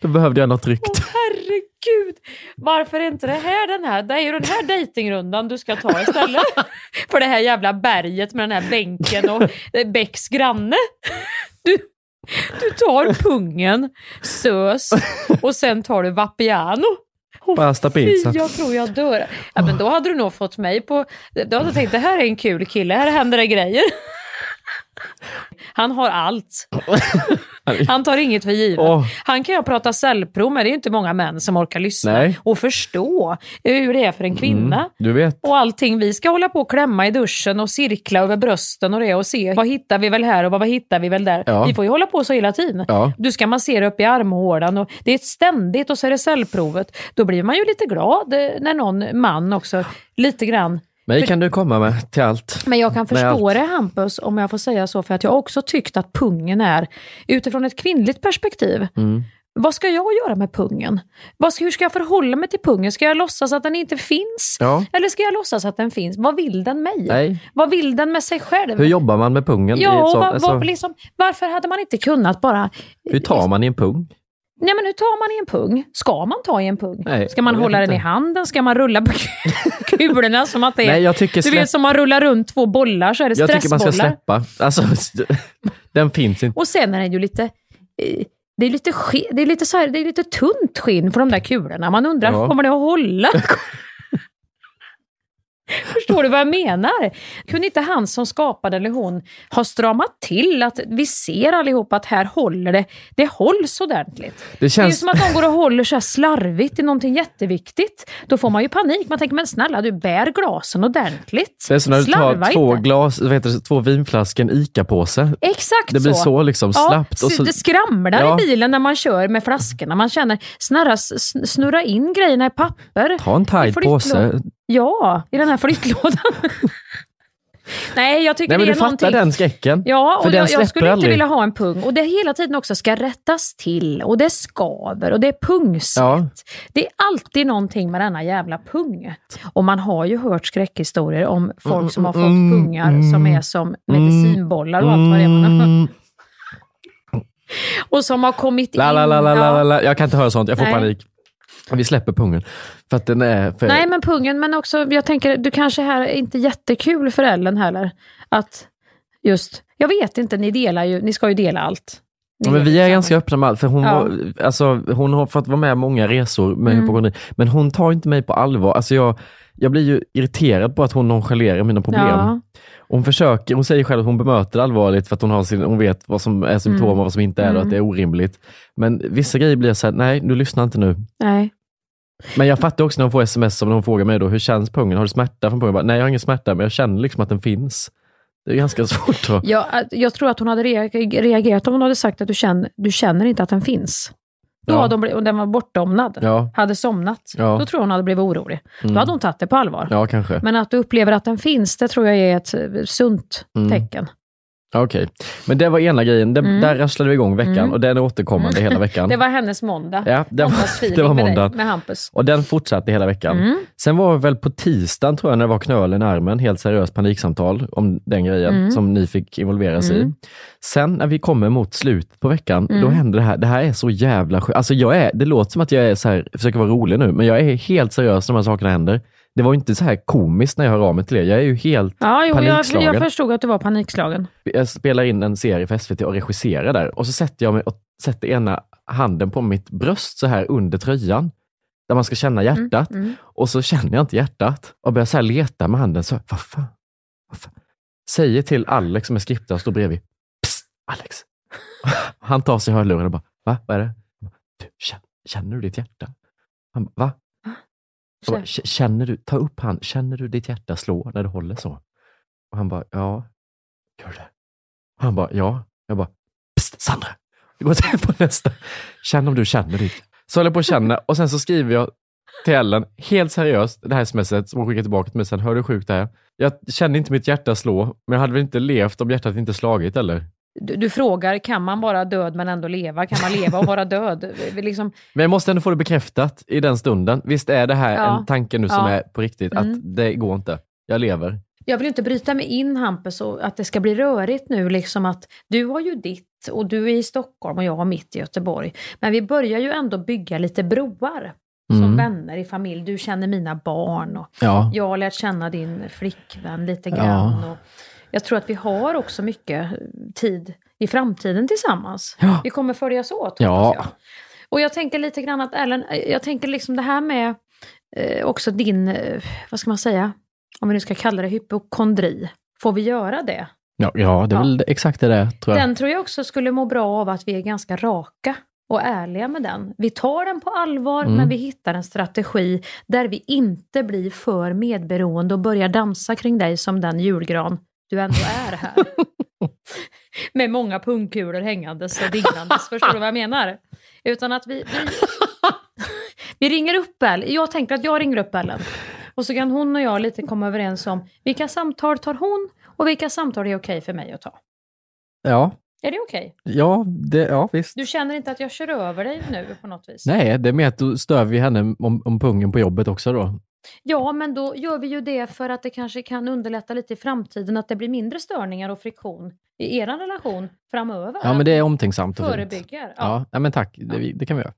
då behövde jag något rykt. Herregud! Varför är inte det här den här? Det är ju den här dejtingrundan du ska ta istället. För det här jävla berget med den här bänken och Becks granne. Du, du tar pungen, sös och sen tar du Vapiano. Pasta Fy, pizza. jag tror jag dör. Ja, men då hade du nog fått mig på... Då hade jag tänkt det här är en kul kille, här händer det grejer. Han har allt. Han tar inget för givet. Åh. Han kan jag prata cellprov med, det är inte många män som orkar lyssna Nej. och förstå hur det är för en kvinna. Mm, du vet. Och allting, vi ska hålla på och klämma i duschen och cirkla över brösten och det och se vad hittar vi väl här och vad, hittar vi väl där. Ja. Vi får ju hålla på så hela tiden. Ja. Du ska massera upp i armhålan och det är ett ständigt och så är det cellprovet. Då blir man ju lite glad eh, när någon man också lite grann Mig kan du komma med till allt. men jag kan förstå allt. det Hampus, om jag får säga så, för att jag har också tyckt att pungen är, utifrån ett kvinnligt perspektiv, Mm. vad ska jag göra med pungen? Vad ska, hur ska jag förhålla mig till pungen? Ska jag låtsas att den inte finns? Ja. Eller ska jag låtsas att den finns? Vad vill den mig? Nej. Vad vill den med sig själv? Hur jobbar man med pungen? ja, sånt, vad, alltså, vad, liksom, varför hade man inte kunnat bara... hur tar man i en pung? Nej men hur tar man i en pung? Ska man ta i en pung? Nej, ska man hålla den i handen? Ska man rulla på kulorna som att det är... Nej, jag tycker du släpp- vet som man rullar runt två bollar så är det Jag tycker man ska stressbollar. släppa. Alltså, den finns inte. Och sen är den ju lite... eh, Det är lite, det är lite, så här, det är lite tunt skinn på de där kulorna. Man undrar, Ja. kommer det att hålla? Förstår du vad jag menar? Kunde inte han som skapade eller hon ha stramat till att vi ser allihop att här håller det, det hålls ordentligt. Det Det är ju känns... som att de går och håller så här slarvigt i någonting jätteviktigt. Då får man ju panik. Man tänker, men snälla du bär glasen ordentligt. Det är som när du Slarva tar två, inte. glas, vad heter det, två vinflaskor en ICA-påse. Exakt Det blir så liksom slappt. Ja, och så, det skramlar Ja. i bilen när man kör med flaskorna. Man känner, snarare snurra in grejerna i papper. ta en flyttlå- påse. Ja, i den här flyttlådan. Nej, jag tycker Nej men det du är fattar någonting... den skräcken. Ja, och jag, jag skulle inte aldrig. vilja ha en pung. Och det hela tiden också ska rättas till och det skaver och det är pungsvett. Ja. Det är alltid någonting med denna jävla pung. Och man har ju hört skräckhistorier om folk som har fått Mm, pungar mm, som är som medicinbollar och allt vad det är. man har. Mm. Och som har kommit La, in. la, la, la, la, la. Jag kan inte höra sånt, jag får Nej. panik. Vi släpper pungen. För att den är... För... Nej men pungen, men också jag tänker, du kanske här är inte jättekul för Ellen heller. Att just, jag vet inte, ni delar ju, ni ska ju dela allt. Ja, men vi är ganska öppna med allt, för hon, Ja. var, alltså, hon har fått vara med många resor med Mm. hypokondri, men hon tar inte mig på allvar. Alltså jag, jag blir ju irriterad på att hon nonchalerar mina problem. Ja. Hon försöker, hon säger själv att hon bemöter det allvarligt för att hon, har sin, hon vet vad som är symptom Mm. och vad som inte är det och att Mm. det är orimligt. Men vissa grejer blir så här, nej du lyssnar inte nu. Nej. Men jag fattar också när hon får sms som när hon frågar mig då, hur känns pungen? Har du smärta från pungen? Jag bara, nej jag har ingen smärta, men jag känner liksom att den finns. Det är ganska svårt. Då. Jag, jag tror att hon hade reager- reagerat om hon hade sagt att du känner, du känner inte att den finns. Då Ja. blivit, och den var bortdomnad, Ja. hade somnat. Ja. Då tror jag hon hade blivit orolig. Mm. Då hade hon tagit det på allvar. Ja, kanske. Men att du upplever att den finns, det tror jag är ett eh, sunt Mm. tecken. Okej, men det var ena grejen. Det, Mm. Där rasslade vi igång veckan Mm. och den är återkommande hela veckan. Det var hennes måndag. Ja, det var- det var med dig, måndagen. med Hampus. Och den fortsatte hela veckan. Mm. Sen var det väl på tisdagen tror jag när det var knölen i armen, helt seriöst paniksamtal om den grejen Mm. som ni fick involveras Mm. i. Sen när vi kommer mot slutet på veckan, Mm. då händer det här. Det här är så jävla sjukt. Alltså jag är, det låter som att jag är så här, försöker vara rolig nu, men jag är helt seriös när de här sakerna händer. Det var inte så här komiskt när jag hör av mig till er. Jag är ju helt Ja, jo, jag, panikslagen. jag förstod att du var panikslagen. Jag spelar in en serie för SVT och regisserar där och så sätter jag mig och sätter ena handen på mitt bröst så här under tröjan. Där man ska känna hjärtat. Mm, mm. Och så känner jag inte hjärtat och börjar så här leta med handen. Så, vad fan? Vad fan? Säger till Alex som är skriptare och står bredvid. Psst, Alex! Han tar sig hörluren och bara, va? Vad är det? Jag bara, Du, känner, känner du ditt hjärta? Han bara, va? Jag bara, "K- Känner du, ta upp han, känner du ditt hjärta slå när du håller så? Och han bara, ja. Gör det? Han bara, ja. Jag bara, psst, Sandra! Jag går till på nästa. Känn om du känner ditt. Så håller jag på att känna och sen så skriver jag till Ellen, helt seriöst, det här smset som hon skickar tillbaka till mig sen, hör du hur sjukt det är? Jag kände inte mitt hjärta slå, men jag hade väl inte levt om hjärtat inte slagit eller? Du, du frågar, kan man vara död men ändå leva? Kan man leva och vara död? Liksom, Men jag måste ändå få det bekräftat i den stunden. Visst är det här Ja. en tanke nu som Ja. är på riktigt, Mm. att det går inte. Jag lever. jag vill inte bryta mig in Hampus och att det ska bli rörigt nu. Liksom att du har ju ditt och du är i Stockholm och jag har mitt i Göteborg. Men vi börjar ju ändå bygga lite broar. Som Mm. vänner i familj. Du känner mina barn och Ja. jag har lärt känna din flickvän lite grann. Och jag tror att vi har också mycket tid i framtiden tillsammans. Ja. Vi kommer följas åt Ja. jag. Och jag tänker lite grann att Ellen, jag tänker liksom det här med eh, också din, eh, vad ska man säga, om vi nu ska kalla det hypokondri. Får vi göra det? Ja, ja det är väl exakt det där, tror jag. Den tror jag också skulle må bra av att vi är ganska raka och ärliga med den. Vi tar den på allvar, Mm. men vi hittar en strategi där vi inte blir för medberoende och börjar dansa kring dig som den julgran du ändå är här. med många pungkulor hängandes och dignandes. Förstår du vad jag menar? Utan att vi, vi, vi ringer upp Ellen. Jag tänker att jag ringer upp Ellen. Och så kan hon och jag lite komma överens om vilka samtal tar hon och vilka samtal är okej för mig att ta. Ja, Är det okej? ja, det, ja visst. Du känner inte att jag kör över dig nu på något vis? Nej, det är mer att då stör vi henne om, om pungen på jobbet också då. Ja, men då gör vi ju det för att det kanske kan underlätta lite i framtiden att det blir mindre störningar och friktion i er relation framöver. Ja, men det är omtänksamt och fint. Förebygger. Ja. Ja, ja men tack. Det, det kan vi göra.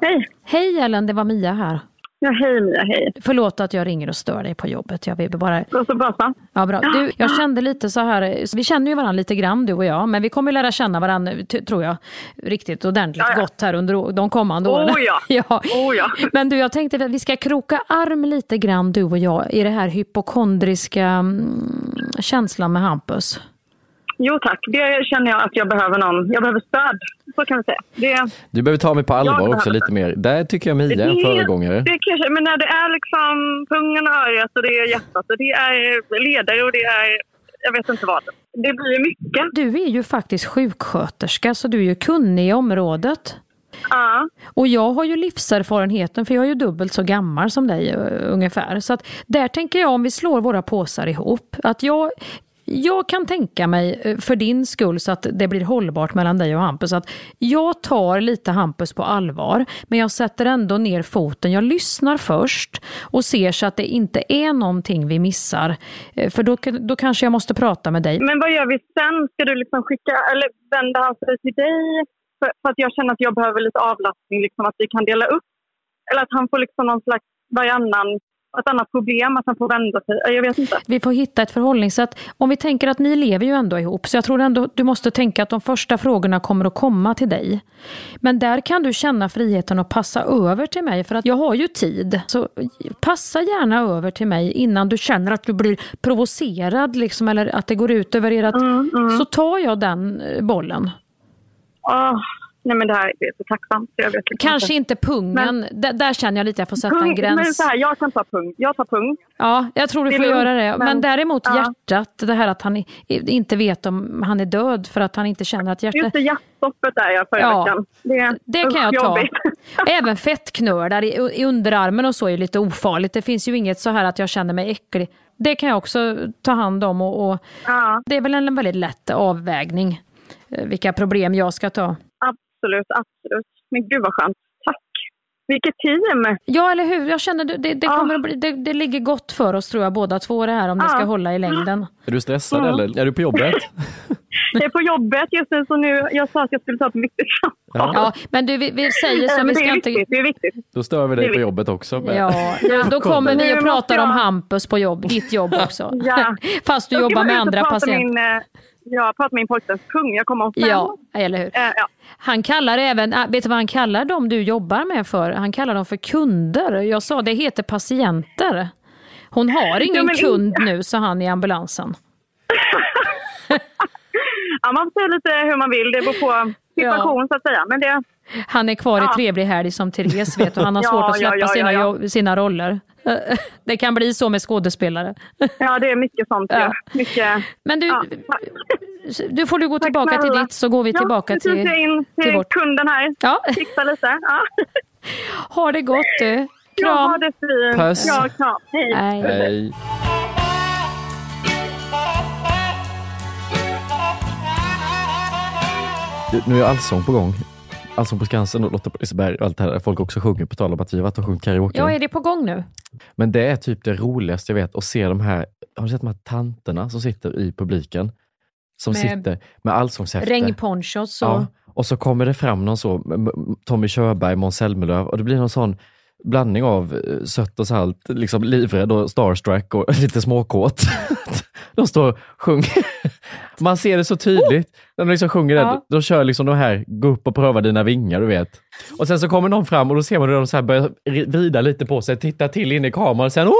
Hej! Hej Ellen, det var Mia här. Ja, hej Mia, hej. Förlåt att jag ringer och stör dig på jobbet. Jag vill bara... Så bra? Ja, bra. Du, jag kände lite så här, vi känner ju varandra lite grann du och jag, men vi kommer lära känna varandra, tror jag, riktigt ordentligt Ja, ja. gott här under de kommande åren. Oh ja. ja. Oh ja. Men du, jag tänkte att vi ska kroka arm lite grann du och jag i det här hypokondriska mm, känslan med Hampus. Jo tack, det känner jag att jag behöver någon. Jag behöver stöd, så kan vi säga. Det, Du behöver ta mig på allvar också lite mer. Där tycker jag Mia är en föregångare. Det kanske, men när det är liksom pungen och örat och det är hjärtat och det är ledare och det är, jag vet inte vad. Det blir mycket. Du är ju faktiskt sjuksköterska, så du är ju kunnig i området. Ja. Och jag har ju livserfarenheten, för jag är ju dubbelt så gammal som dig uh, ungefär. Så att där tänker jag, om vi slår våra påsar ihop, att jag jag kan tänka mig, eh, för din skull, så att det blir hållbart mellan dig och Hampus, att jag tar lite Hampus på allvar, men jag sätter ändå ner foten. Jag lyssnar först och ser så att det inte är någonting vi missar. Eh, för då, då kanske jag måste prata med dig. Men vad gör vi sen? Ska du liksom skicka, eller vända han sig till dig? För, för att jag känner att jag behöver lite avlastning, liksom att vi kan dela upp. Eller att han får liksom någon slags varannan, ett annat problem, att han får vända sig. Jag vet inte. Vi får hitta ett förhållningssätt. Om vi tänker att ni lever ju ändå ihop, så jag tror ändå du måste tänka att de första frågorna kommer att komma till dig. Men där kan du känna friheten att passa över till mig, för att jag har ju tid. Så passa gärna över till mig innan du känner att du blir provocerad, liksom, eller att det går ut över ert... Så tar jag den eh, bollen. Åh, nej men det här är så tacksamt. så Jag vet liksom Kanske inte pungen, där, där känner jag lite att jag får sätta Pung, en gräns. Men så här, jag kan ta pung. Jag tar pung. Ja, jag tror du Det får lugnt, göra det. Men, men- däremot ja. hjärtat, det här att han inte vet om han är död för att han inte känner att hjärtat... Just det, hjärtstoppet där jag förra Ja, veckan. Det, Det kan jag ta. Även fettknölar i, i underarmen och så är ju lite ofarligt. Det finns ju inget så här att jag känner mig äcklig. Det kan jag också ta hand om och, och det är väl en väldigt lätt avvägning eh, vilka problem jag ska ta. Absolut, absolut. Men gud vad skönt. Tack. Vilket team! Ja, eller hur? Jag känner det, det, det, kommer att bli, det, det ligger gott för oss tror jag båda två det här om det Ja. ska hålla i längden. Är du stressad Mm. eller? Är du på jobbet? Jag är på jobbet just nu så nu, jag sa att jag skulle ta ett viktigt samtal. Ja, men du, vi, vi säger så. Vi det ska är inte... viktigt, det är viktigt. Då stör vi dig Det på jobbet också. men- Ja, då, då kommer vi och pratar om jag- Hampus på jobb, ditt jobb också. Ja. Fast du jobbar med andra patienter. Min, eh, jag pratar med min pojkväns kung. Jag kommer om fem. Ja, eller hur? Eh, ja. Han kallar även, äh, vet du vad han kallar dem du jobbar med för? Han kallar dem för kunder. Jag sa det heter patienter. Hon har ingen men kund nu, sa han i ambulansen. ja, man får säga lite hur man vill. Det beror på situation så att säga. Men det, Han är kvar i Ja. trevlig helg som Therese vet och han har Ja, svårt att ja, släppa ja, sina, ja, ja. jobb- sina roller. Det kan bli så med skådespelare. ja, det är mycket sånt. Ja. Ja. Mycket, Men du, ja. du får du gå tillbaka till ditt så går vi Ja, tillbaka till, till, till vårt. kunden här. Ja. Fixa lite. Ja. Ha det gott du. Ja, Kram. ha det fint. Puss. Ja, kram. Hej. Nej. Hej. Du, Nu är allsång på gång. Allsång på Skansen och Lotta på Liseberg och allt det här där folk också sjunger på tal om att vi varit och sjungit karaoke. Ja, är det på gång nu? Men det är typ det roligaste jag vet att se de här, har du sett de här tanterna som sitter i publiken? Som Med sitter med allsångshäfte. Regnponchos och... Ja, och så kommer det fram någon så, Tommy Körberg, Måns Zelmerlöw och det blir någon sån blandning av eh, sött och salt, liksom livrädd och starstruck och lite småkåt. De står och sjunger. Man ser det så tydligt. När de liksom sjunger det, Ja. de kör liksom de här, gå upp och pröva dina vingar, du vet. Och sen så kommer någon fram och då ser man hur de så här börjar vrida lite på sig, titta till in i kameran och sen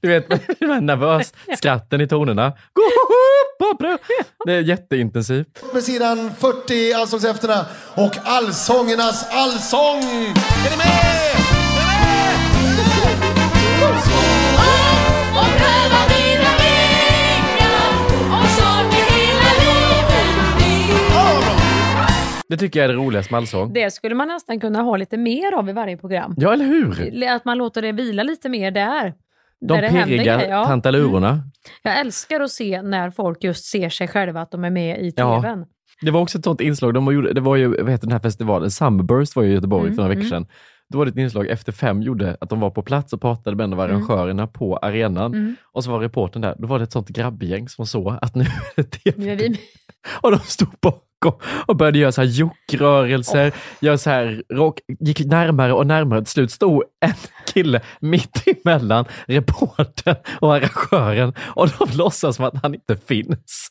Du vet, de här nervös skratten i tonerna. Gå upp och pröva. Det är jätteintensivt. med sidan 40 allsångshäftena och allsångernas allsång. Är ni med? Det tycker jag är det roligaste med allsång. Det skulle man nästan kunna ha lite mer av i varje program. Ja, eller hur? Att man låter det vila lite mer där. De där det händer pirriga ja. Mm. tantalurorna. Jag älskar att se när folk just ser sig själva att de är med i Ja. tvn. Det var också ett sånt inslag, de gjorde, det var ju, vad heter den här festivalen, Summerburst var ju i Göteborg Mm, för några veckor mm. sedan. Då var det ett inslag efter fem gjorde att de var på plats och pratade med en av Mm. arrangörerna på arenan. Mm. Och så var reportern där, då var det ett sånt grabbgäng som såg att nu är det TV. Nu är vi Och de stod bakom och, och började göra så här jockrörelser, gör så här, rock, gick närmare och närmare. Till slut stod en kille mitt emellan reportern och arrangören och de låtsas som att han inte finns.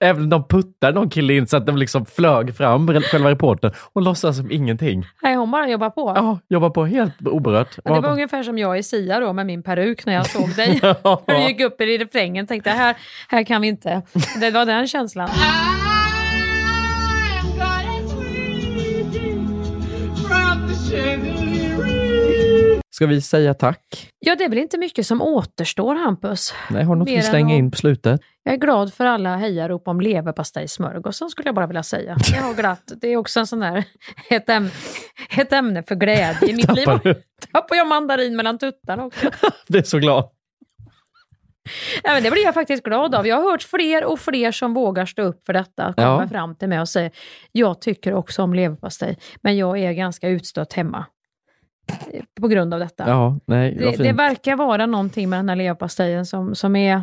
Även de puttade någon kille in så att de liksom flög fram, själva reportern, och låtsas som ingenting. Nej, hon bara jobbar på. Ja, jobbar på helt oberört. Ja, det var ungefär som jag i Sia då med min peruk när jag såg dig. När du gick upp i refrängen tänkte jag, här, här kan vi inte. Det var den känslan. Ska vi säga tack? Ja, det är väl inte mycket som återstår Hampus. Nej, har du något Mer än slänga in på slutet? Jag är glad för alla hejarop om leverpastejsmörgåsen skulle jag bara vilja säga. Det har glatt. Det är också en sån där, ett, äm, ett ämne för glädje i mitt liv. Tappar du? Tappar jag mandarin mellan tuttarna också. Det är så glad. Nej, men det blir jag faktiskt glad av. Jag har hört fler och fler som vågar stå upp för detta. Komma Ja. fram till mig och säga, jag tycker också om leverpastej, men jag är ganska utstött hemma. På grund av detta. Ja, nej, det, det verkar vara någonting med den här leverpastejen som, som är...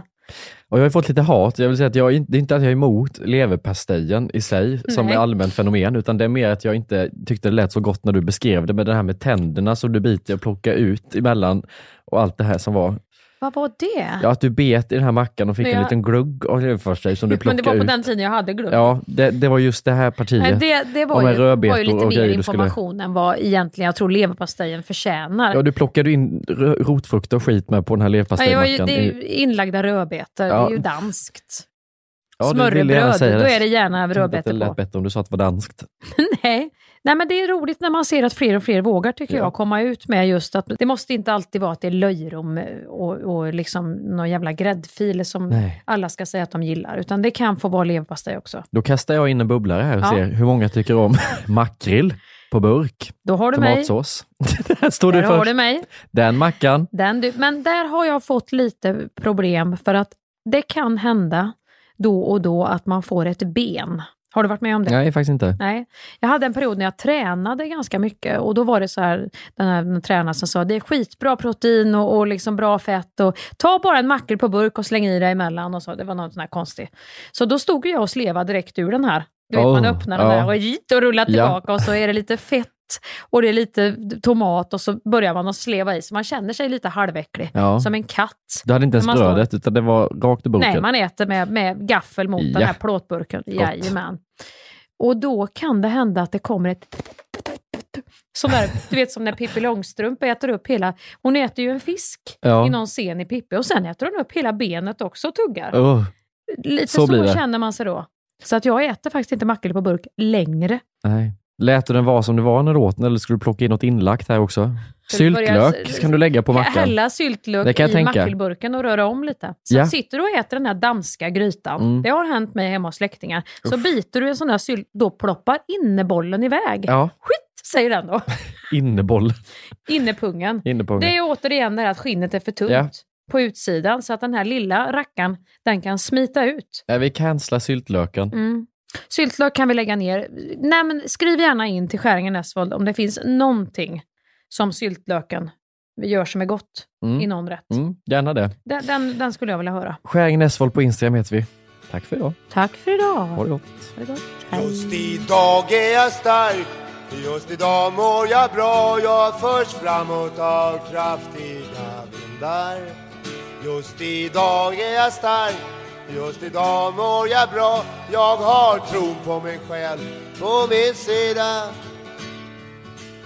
Och jag har fått lite hat. Jag vill säga att jag, det är inte att jag är emot leverpastejen i sig som Nej. är allmänt fenomen, utan det är mer att jag inte tyckte det lät så gott när du beskrev det med det här med tänderna som du biter och plockar ut emellan och allt det här som var. Vad var det? Ja, att du bet i den här mackan och fick Men en jag- liten glugg av leverpastej som du men plockade det var på ut. den tiden jag hade glugg. Ja, det, det var just det här partiet. Nej, det, det var, ju, var ju lite mer du skulle- information än vad egentligen jag tror leverpastejen förtjänar. Ja, du plockade in rö- rotfrukt och skit med på den här Ja, jag, leverpastejmackan. det är inlagda rödbetor, Ja. det är ju danskt. Ja, Smörrebröd, då är det gärna Jag rödbetor Det lät på. bättre om du sa att det var danskt. Nej. Nej, men det är roligt när man ser att fler och fler vågar, tycker Ja. jag, komma ut med just att det måste inte alltid vara att det är löjrom och, och liksom någon jävla gräddfil som Nej. alla ska säga att de gillar, utan det kan få vara leverpastej också. Då kastar jag in en bubblare här och Ja. ser hur många tycker om makrill på burk. Då har du mig. Tomatsås. Där står du Där har först. du mig. Den mackan. Den du, men där har jag fått lite problem för att det kan hända då och då att man får ett ben. Har du varit med om det? Nej, faktiskt inte. Nej. Jag hade en period när jag tränade ganska mycket och då var det så här, den här den tränaren som sa det är skitbra protein och, och liksom bra fett och ta bara en makrill på burk och släng i det emellan och så. Det var något sånt här konstigt. Så då stod jag och slevade direkt ur den här. Du vet, Oh, man öppnar den ja. där och, och rullar Ja. tillbaka och så är det lite fett och det är lite tomat och så börjar man att sleva i så man känner sig lite halväcklig. Ja. Som en katt. Du hade inte ens man står- brödet, utan det var rakt i burken. Nej, man äter med, med gaffel mot Ja. den här plåtburken. Jajamän. Och då kan det hända att det kommer ett... Som där, du vet som när Pippi Långstrump äter upp hela... Hon äter ju en fisk Ja. i någon scen i Pippi och sen äter hon upp hela benet också och tuggar. Oh, Lite så så, känner man sig då. Så att jag äter faktiskt inte makrill på burk längre. nej. Lät du den vara som det var när du åt den, eller skulle du plocka in något inlagt här också? Syltlök kan du lägga på mackan. Hälla syltlök Det kan jag i tänka. makrillburken och röra om lite. Så Ja. sitter du och äter den här danska grytan, Mm. det har hänt mig hemma hos släktingar, så Uff. biter du en sån här sylt, då ploppar innebollen iväg. Ja, Skit, säger den då. inneboll. Innepungen. Innepungen. Det är återigen det här att skinnet är för tunt Ja. på utsidan, så att den här lilla rackan, den kan smita ut. Nej, vi cancelar syltlöken. Mm. Syltlök kan vi lägga ner. Nej, men skriv gärna in till Skäringen Esvold om det finns någonting som syltlöken gör som är gott Mm. i någon rätt. Mm, gärna det. Den, den, den skulle jag vilja höra. Skäringen Esvold på Instagram heter vi. Tack för idag. Tack för idag. Ha det gott. Ha det gott. Just idag är jag stark Just idag mår jag bra Jag förs framåt av kraftiga vindar Just idag är jag stark Just idag mår jag bra Jag har tron på mig själv på min sida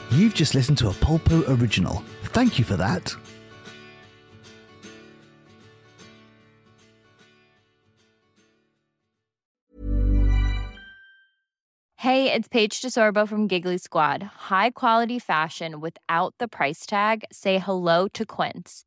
You've just listened to a Polpo original. Thank you for that. Hey, it's Paige DeSorbo from Giggly Squad. High quality fashion without the price tag. Say hello to Quince.